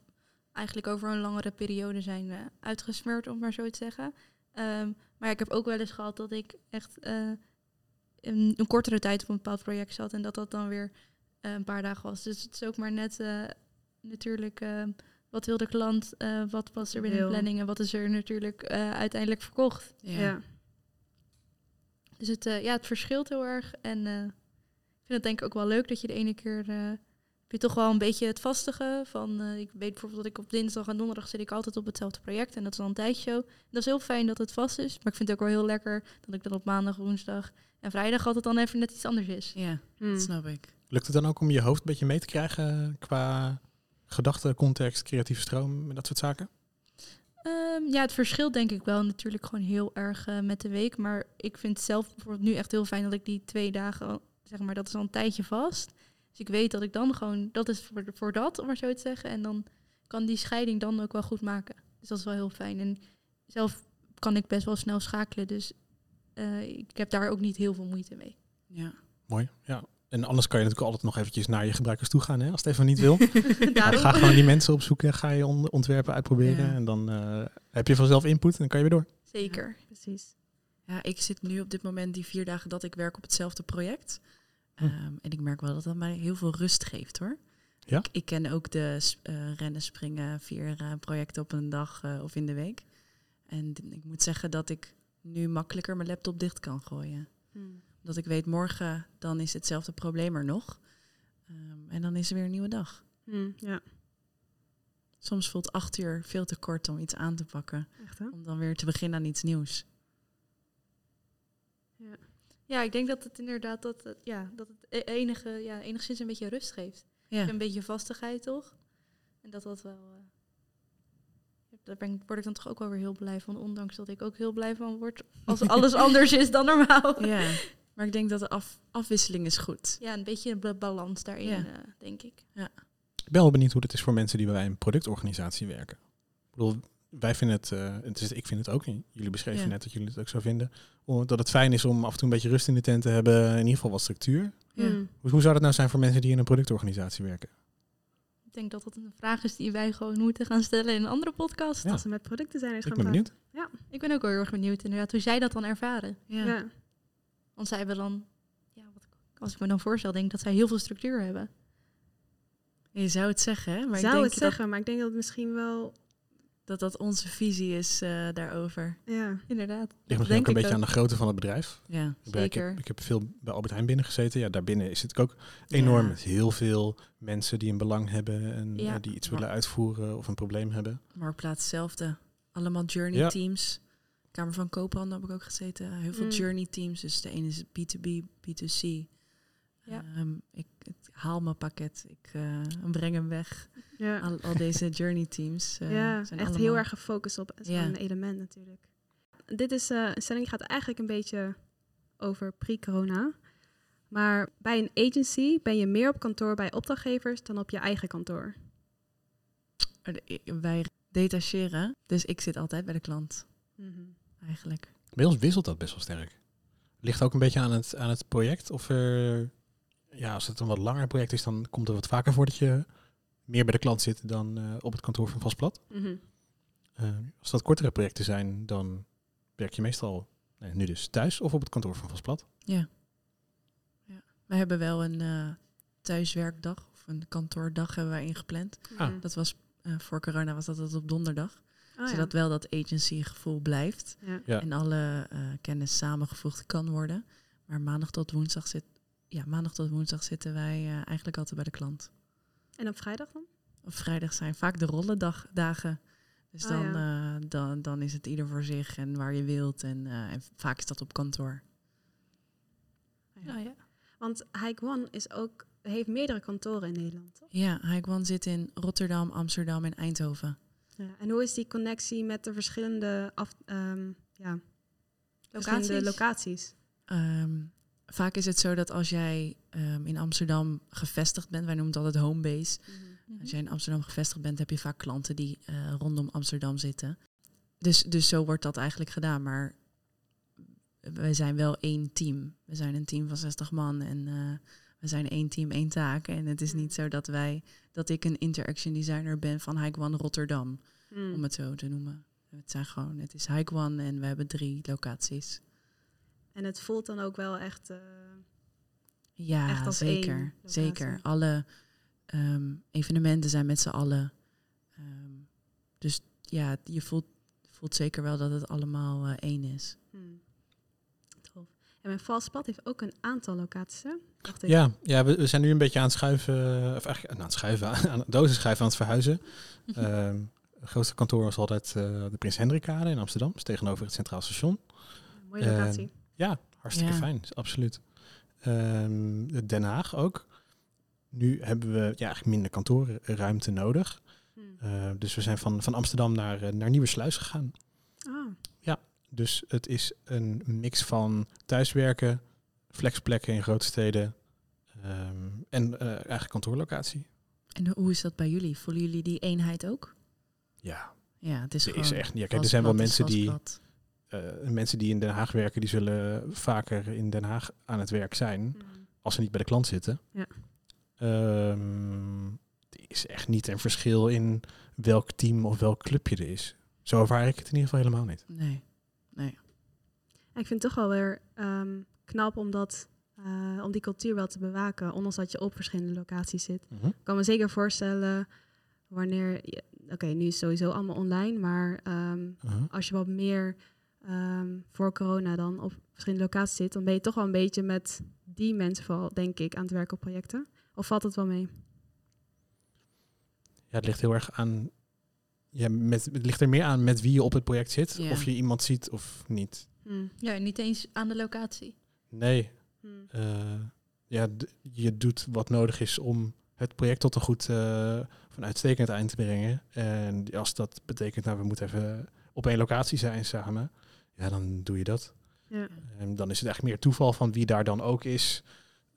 Speaker 5: eigenlijk over een langere periode zijn eh, uitgesmeurd, om maar zo te zeggen. Ehm, maar ik heb ook wel eens gehad dat ik echt eh, een, een kortere tijd op een bepaald project zat en dat dat dan weer een paar dagen was. Dus het is ook maar net eh, natuurlijk eh, wat wil de klant, eh, wat was er binnen de planning en wat is er natuurlijk eh, uiteindelijk verkocht.
Speaker 4: Ja.
Speaker 5: Dus het, eh, ja, het verschilt heel erg. En eh, ik vind het denk ik ook wel leuk dat je de ene keer... eh, heb je toch wel een beetje het vastige van... eh, ik weet bijvoorbeeld dat ik op dinsdag en donderdag zit ik altijd op hetzelfde project. En dat is dan een tijdshow. Dat is heel fijn dat het vast is. Maar ik vind het ook wel heel lekker dat ik dan op maandag, woensdag en vrijdag altijd dan even net iets anders is.
Speaker 2: Ja,
Speaker 4: Mm.
Speaker 2: dat snap ik.
Speaker 1: Lukt het dan ook om je hoofd een beetje mee te krijgen qua gedachte, context, creatieve stroom en dat soort zaken?
Speaker 5: Ehm, ja, het verschilt denk ik wel natuurlijk gewoon heel erg eh, met de week. Maar ik vind zelf bijvoorbeeld nu echt heel fijn dat ik die twee dagen, zeg maar, dat is al een tijdje vast. Dus ik weet dat ik dan gewoon, dat is voor, voor dat, om maar zo te zeggen. En dan kan die scheiding dan ook wel goed maken. Dus dat is wel heel fijn. En zelf kan ik best wel snel schakelen. Dus eh, ik heb daar ook niet heel veel moeite mee.
Speaker 2: Ja.
Speaker 1: Mooi, ja. En anders kan je natuurlijk altijd nog eventjes naar je gebruikers toe gaan, hè, als het even niet wil. Ga gewoon die mensen opzoeken, ga je on- ontwerpen uitproberen.
Speaker 2: Ja.
Speaker 1: En dan eh, heb je vanzelf input en dan kan je weer door.
Speaker 5: Zeker.
Speaker 4: Precies.
Speaker 2: Ja, ik zit nu op dit moment die vier dagen dat ik werk op hetzelfde project.
Speaker 1: Hm.
Speaker 2: Ehm, en ik merk wel dat dat mij heel veel rust geeft hoor.
Speaker 1: Ja?
Speaker 2: Ik, ik ken ook de eh, rennen, springen, vier eh, projecten op een dag eh, of in de week. En ik moet zeggen dat ik nu makkelijker mijn laptop dicht kan gooien.
Speaker 4: Hmm.
Speaker 2: Dat ik weet morgen dan is hetzelfde probleem er nog. Ehm, en dan is er weer een nieuwe dag.
Speaker 4: Hmm, ja,
Speaker 2: Soms voelt acht uur veel te kort om iets aan te pakken.
Speaker 4: echt?
Speaker 2: Om dan weer te beginnen aan iets nieuws.
Speaker 5: Ja, ik denk dat het inderdaad dat het, ja, dat het e- enige, ja, enigszins een beetje rust geeft.
Speaker 2: Ja,
Speaker 5: Een beetje vastigheid toch? En dat dat wel. eh, daar ben word ik dan toch ook wel weer heel blij van. Ondanks dat ik ook heel blij van word als alles anders is dan normaal.
Speaker 2: ja. Maar ik denk dat de af, afwisseling is goed.
Speaker 5: Ja, een beetje een ba- balans daarin,
Speaker 2: Ja.
Speaker 5: eh, denk ik.
Speaker 1: Ik ben wel benieuwd hoe het is voor mensen die bij een productorganisatie werken. Ik bedoel, wij vinden het, eh, het is, ik vind het ook, jullie beschreven
Speaker 2: Ja.
Speaker 1: net dat jullie het ook zo vinden, dat het fijn is om af en toe een beetje rust in de tent te hebben, in ieder geval wat structuur.
Speaker 2: Ja.
Speaker 4: Hmm.
Speaker 1: Hoe, hoe zou dat nou zijn voor mensen die in een productorganisatie werken?
Speaker 5: Ik denk dat dat een vraag is die wij gewoon moeten gaan stellen in een andere podcast.
Speaker 1: Ja.
Speaker 4: Als we met productdesigners
Speaker 1: Ik
Speaker 4: gaan
Speaker 1: ben benieuwd.
Speaker 5: Ik ben ook wel heel erg benieuwd inderdaad hoe zij dat dan ervaren.
Speaker 2: Ja.
Speaker 5: Want zij hebben dan, ja, wat, als ik me dan voorstel, denk ik dat zij heel veel structuur hebben.
Speaker 2: Je zou het zeggen, hè? Maar
Speaker 4: Zou
Speaker 2: ik denk
Speaker 4: het zeggen, maar ik denk dat het misschien wel...
Speaker 2: Dat, dat onze visie is eh, daarover.
Speaker 4: Ja.
Speaker 5: Inderdaad.
Speaker 1: Ligt misschien
Speaker 5: denk
Speaker 1: ook een beetje aan de grootte van het bedrijf.
Speaker 2: Ja.
Speaker 1: Ik, heb, ik heb veel bij Albert Heijn binnen gezeten. Ja, daarbinnen is het ook enorm.
Speaker 2: Ja.
Speaker 1: Met heel veel mensen die een belang hebben en
Speaker 5: Ja.
Speaker 1: eh, die iets
Speaker 2: Maar-
Speaker 1: willen uitvoeren of een probleem hebben.
Speaker 2: Marktplaats hetzelfde. Allemaal journey
Speaker 1: Ja.
Speaker 2: teams. Kamer van Koophandel heb ik ook gezeten. Heel veel
Speaker 4: Mm.
Speaker 2: journey teams. Dus de ene is B2B, B2C.
Speaker 5: Ja.
Speaker 2: Ehm, ik, ik haal mijn pakket. Ik eh, breng hem weg.
Speaker 4: Ja,
Speaker 2: Al, al deze journey teams. eh,
Speaker 4: ja
Speaker 2: zijn
Speaker 4: echt
Speaker 2: allemaal-
Speaker 4: heel erg gefocust op zo'n
Speaker 2: Ja.
Speaker 4: element natuurlijk. Dit is eh, een stelling gaat eigenlijk een beetje over pre-corona. Maar bij een agency ben je meer op kantoor bij opdrachtgevers dan op je eigen kantoor.
Speaker 2: Wij detacheren. Dus ik zit altijd bij de klant.
Speaker 4: Mhm.
Speaker 2: Eigenlijk.
Speaker 1: Bij ons wisselt dat best wel sterk. Ligt ook een beetje aan het, aan het project. Of er, ja, als het een wat langer project is, dan komt het wat vaker voor dat je meer bij de klant zit dan eh, op het kantoor van Vastplat.
Speaker 4: Mhm.
Speaker 1: Eh, als dat kortere projecten zijn, dan werk je meestal nee, nu dus thuis of op het kantoor van Vastplat.
Speaker 2: Ja. ja. We hebben wel een eh, thuiswerkdag of een kantoordag hebben wij ingepland.
Speaker 1: Ah.
Speaker 2: Dat was eh, voor corona was dat altijd op donderdag.
Speaker 4: Oh, ja.
Speaker 2: zodat wel dat agency gevoel blijft.
Speaker 4: Ja.
Speaker 1: Ja.
Speaker 2: En alle eh, kennis samengevoegd kan worden. Maar maandag tot woensdag zit, ja, maandag tot woensdag zitten wij eh, eigenlijk altijd bij de klant.
Speaker 4: En op vrijdag dan?
Speaker 2: Op vrijdag zijn vaak de rollendagen. Dus
Speaker 4: Oh,
Speaker 2: dan,
Speaker 4: ja.
Speaker 2: eh, dan, dan is het ieder voor zich en waar je wilt. En, eh, en vaak is dat op kantoor.
Speaker 5: Nou ja.
Speaker 4: Want Hike One is ook, heeft meerdere kantoren in Nederland, toch?
Speaker 2: Ja, Hike One zit in Rotterdam, Amsterdam en Eindhoven.
Speaker 4: Ja. En hoe is die connectie met de verschillende, af, ehm, ja, verschillende
Speaker 5: Locaties.
Speaker 4: locaties?
Speaker 2: Ehm, vaak is het zo dat als jij ehm, in Amsterdam gevestigd bent, wij noemen het altijd home base.
Speaker 5: Mhm.
Speaker 2: Als jij in Amsterdam gevestigd bent, heb je vaak klanten die eh, rondom Amsterdam zitten. Dus, dus zo wordt dat eigenlijk gedaan. Maar wij zijn wel één team. We zijn een team van 60 man en eh, we zijn één team, één taak. En het is niet zo dat wij dat ik een interaction designer ben van One Rotterdam,
Speaker 4: Hmm.
Speaker 2: om het zo te noemen. Het zijn gewoon, het is One en we hebben drie locaties.
Speaker 4: En het voelt dan ook wel echt... eh,
Speaker 2: Ja,
Speaker 4: Echt als
Speaker 2: zeker. Zeker. Alle ehm, evenementen zijn met z'n allen. Ehm, dus ja, je voelt, voelt zeker wel dat het allemaal eh, één is.
Speaker 4: hmm. En mijn Valspad heeft ook een aantal locaties, hè? Dacht ik.
Speaker 1: Ja, ja we, we zijn nu een beetje aan het schuiven, of eigenlijk aan het schuiven, aan het dozen schuiven aan het verhuizen. Ehm, het grootste kantoor was altijd eh, de Prins Hendrikkade in Amsterdam, dus tegenover het Centraal Station.
Speaker 4: Mooie
Speaker 1: Eh,
Speaker 4: locatie.
Speaker 1: Ja, hartstikke
Speaker 2: Ja.
Speaker 1: fijn, absoluut. Ehm, Den Haag ook. Nu hebben we ja, eigenlijk minder kantoorruimte nodig.
Speaker 4: Hmm.
Speaker 1: Eh, dus we zijn van, van Amsterdam naar, eh, naar Nieuwersluis gegaan.
Speaker 4: Ah,
Speaker 1: Dus het is een mix van thuiswerken, flexplekken in grote steden ehm, en eh eigen kantoorlocatie.
Speaker 2: En hoe is dat bij jullie? Voelen jullie die eenheid ook?
Speaker 1: Ja,
Speaker 2: Ja, het is
Speaker 1: er is echt. Ja, kijk, er zijn wel mensen die, eh, mensen die in Den Haag werken, die zullen vaker in Den Haag aan het werk zijn.
Speaker 4: hmm.
Speaker 1: als ze niet bij de klant zitten.
Speaker 4: Ja.
Speaker 1: Ehm, er is echt niet een verschil in welk team of welk clubje er is. Zo ervaar ik het in ieder geval helemaal niet.
Speaker 2: Nee.
Speaker 4: Ik vind het toch wel weer ehm, knap om, dat, eh, om die cultuur wel te bewaken, ondanks dat je op verschillende locaties zit.
Speaker 1: Mhm.
Speaker 4: Ik kan me zeker voorstellen wanneer, je- oké, nu is het sowieso allemaal online, maar ehm,
Speaker 1: Uh-huh.
Speaker 4: als je wat meer ehm, voor corona dan op verschillende locaties zit, dan ben je toch wel een beetje met die mensen vooral, denk ik, aan het werken op projecten. Of valt het wel mee?
Speaker 1: Ja, het ligt heel erg aan. Ja, met, het ligt er meer aan met wie je op het project zit.
Speaker 2: Ja.
Speaker 1: Of je iemand ziet of niet.
Speaker 4: Hmm.
Speaker 5: Ja, niet eens aan de locatie.
Speaker 1: Nee,
Speaker 4: Hmm.
Speaker 1: eh, ja, je doet wat nodig is om het project tot een goed, eh van uitstekend eind te brengen. En als dat betekent, nou, we moeten even op één locatie zijn samen, ja, dan doe je dat.
Speaker 4: Ja.
Speaker 1: En dan is het eigenlijk meer toeval van wie daar dan ook is,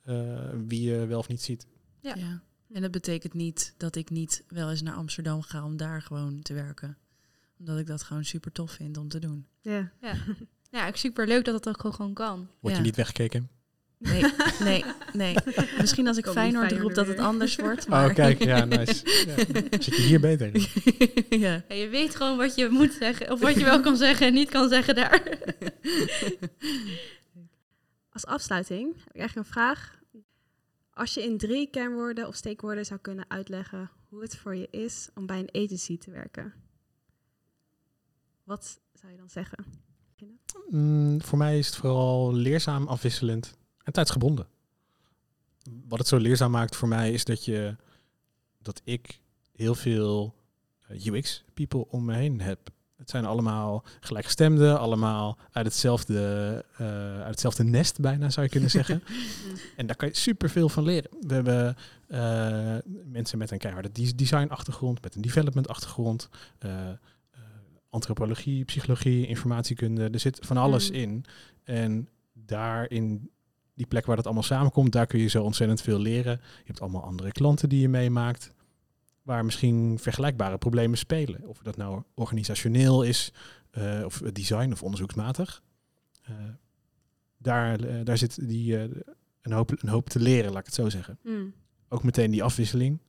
Speaker 1: eh, wie je wel of niet ziet.
Speaker 5: Ja.
Speaker 2: Ja. En dat betekent niet dat ik niet wel eens naar Amsterdam ga om daar gewoon te werken. Omdat ik dat gewoon super tof vind om te doen.
Speaker 4: Ja.
Speaker 5: Ja, ja ik super leuk dat het ook gewoon- kan.
Speaker 1: Word
Speaker 2: Ja.
Speaker 1: je niet weggekeken?
Speaker 2: Nee, nee, nee. Misschien als ik
Speaker 4: Kom
Speaker 2: Feyenoord
Speaker 4: Feyenoord
Speaker 2: roep dat het anders wordt. Maar...
Speaker 1: Oh, kijk, ja, nice. Ja. Zit je hier beter?
Speaker 2: ja.
Speaker 5: Ja, je weet gewoon wat je moet zeggen. Of wat je wel kan zeggen en niet kan zeggen daar.
Speaker 4: Als afsluiting heb ik eigenlijk een vraag. Als je in drie kernwoorden of steekwoorden zou kunnen uitleggen hoe het voor je is om bij een agency te werken, wat zou je dan zeggen?
Speaker 1: Mm, voor mij is het vooral leerzaam, afwisselend en tijdsgebonden. Wat het zo leerzaam maakt voor mij is dat je dat ik heel veel UX people om me heen heb. Het zijn allemaal gelijkgestemden, allemaal uit hetzelfde, eh, uit hetzelfde nest bijna zou je kunnen zeggen. En daar kan je superveel van leren. We hebben eh, mensen met een keiharde des- design-achtergrond, met een development-achtergrond, eh, antropologie, psychologie, informatiekunde. Er zit van alles
Speaker 4: Mm.
Speaker 1: in. En daar in die plek waar dat allemaal samenkomt, daar kun je zo ontzettend veel leren. Je hebt allemaal andere klanten die je meemaakt, waar misschien vergelijkbare problemen spelen. Of dat nou organisationeel is, eh, of design of onderzoeksmatig. Eh, daar, eh, daar zit die, een, hoop, een hoop te leren, laat ik het zo zeggen.
Speaker 4: Hmm.
Speaker 1: Ook meteen die afwisseling.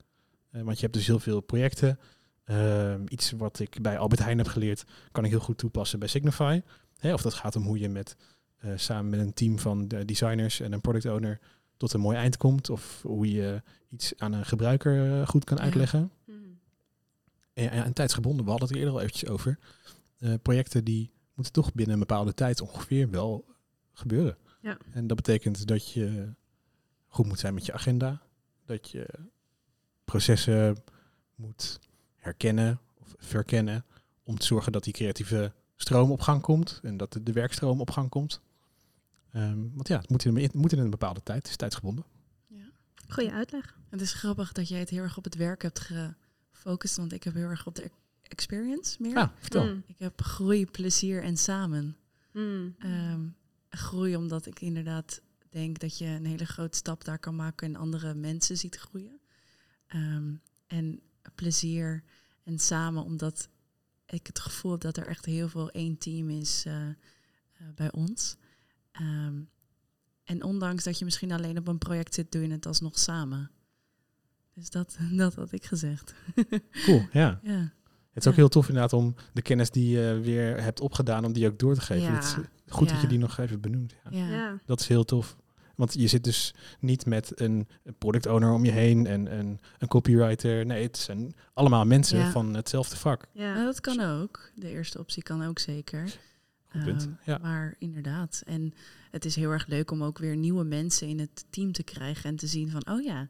Speaker 1: Want je hebt dus heel veel projecten. Ehm, iets wat ik bij Albert Heijn heb geleerd, kan ik heel goed toepassen bij Signify. Hè, of dat gaat om hoe je met, samen met een team van de designers en een product owner tot een mooi eind komt. Of hoe je iets aan een gebruiker eh, goed kan uitleggen. En, en, en tijdsgebonden, we hadden het er eerder al eventjes over. Eh, projecten die moeten toch binnen een bepaalde tijd ongeveer wel gebeuren.
Speaker 4: Ja.
Speaker 1: En dat betekent dat je goed moet zijn met je agenda. Dat je processen moet herkennen of verkennen. Om te zorgen dat die creatieve stroom op gang komt. En dat de werkstroom op gang komt. Ehm, want ja, het moet in, het moet in een bepaalde tijd. Het is tijdsgebonden.
Speaker 4: Goeie uitleg.
Speaker 2: Het is grappig dat jij het heel erg op het werk hebt gefocust. Want ik heb heel erg op de experience meer.
Speaker 1: Ah, vertel.
Speaker 4: Hmm.
Speaker 2: Ik heb groei, plezier en samen.
Speaker 4: Hmm.
Speaker 2: Ehm, groei omdat ik inderdaad denk dat je een hele grote stap daar kan maken en andere mensen ziet groeien. Ehm, en plezier en samen omdat ik het gevoel heb dat er echt heel veel één team is eh, eh, bij ons. Ehm, en ondanks dat je misschien alleen op een project zit, doe je het alsnog samen. Dus dat, dat had ik gezegd.
Speaker 1: Cool, ja.
Speaker 2: ja.
Speaker 1: Het is ook heel tof inderdaad om de kennis die je weer hebt opgedaan, om die ook door te geven.
Speaker 2: Ja.
Speaker 1: Het is goed dat je die nog even benoemt. Ja.
Speaker 2: Ja.
Speaker 4: Ja.
Speaker 1: Dat is heel tof. Want je zit dus niet met een product owner om je heen en een, een copywriter. Nee, het zijn allemaal mensen
Speaker 2: Ja.
Speaker 1: van hetzelfde vak.
Speaker 4: Ja.
Speaker 2: Nou, dat kan ook. De eerste optie kan ook zeker.
Speaker 1: Punt.
Speaker 2: Ehm,
Speaker 1: ja.
Speaker 2: Maar inderdaad. En het is heel erg leuk om ook weer nieuwe mensen in het team te krijgen en te zien van, oh ja,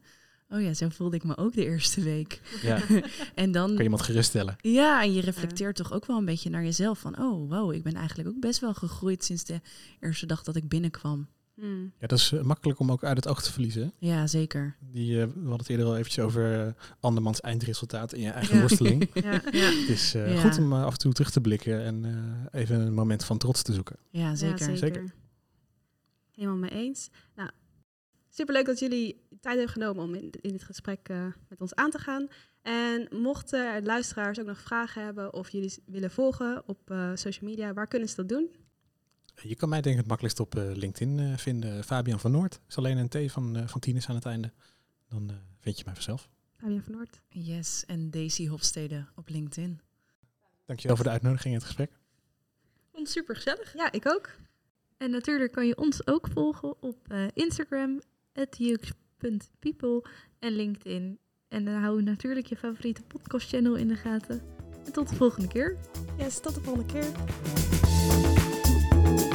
Speaker 2: oh ja, zo voelde ik me ook de eerste week.
Speaker 1: ja.
Speaker 2: En dan,
Speaker 1: Kan je iemand geruststellen.
Speaker 2: ja, en je reflecteert toch ook wel een beetje naar jezelf van, oh wow, ik ben eigenlijk ook best wel gegroeid sinds de eerste dag dat ik binnenkwam.
Speaker 4: Hmm.
Speaker 1: Ja, dat is eh, makkelijk om ook uit het oog te verliezen. hè?
Speaker 2: Ja, zeker.
Speaker 1: Die, eh, we hadden het eerder al eventjes over eh, andermans eindresultaat in je eigen
Speaker 4: Ja.
Speaker 1: worsteling.
Speaker 4: Ja. Ja.
Speaker 1: Het is eh,
Speaker 2: Ja.
Speaker 1: goed om af en toe terug te blikken en eh, even een moment van trots te zoeken.
Speaker 2: Ja, zeker.
Speaker 4: Ja,
Speaker 1: Zeker.
Speaker 4: Helemaal mee eens. Nou, superleuk dat jullie tijd hebben genomen om in, in dit gesprek eh, met ons aan te gaan. En mochten er luisteraars ook nog vragen hebben of jullie willen volgen op eh, social media, waar kunnen ze dat doen?
Speaker 1: Je kan mij denk ik het makkelijkst op eh, LinkedIn eh, vinden. Fabian van Noord. Is alleen een T van, eh van Tines aan het einde. Dan eh, vind je mij vanzelf.
Speaker 5: Fabian van Noord.
Speaker 2: Yes, en Daisy Hofstede op LinkedIn.
Speaker 1: Dankjewel voor de uitnodiging en het gesprek.
Speaker 5: Vond het super gezellig.
Speaker 3: Ja, ik ook.
Speaker 5: En natuurlijk kan je ons ook volgen op eh, Instagram, @jux.people en LinkedIn. En dan hou je natuurlijk je favoriete podcast channel in de gaten. En tot de volgende keer.
Speaker 3: Yes, tot de volgende keer. thank you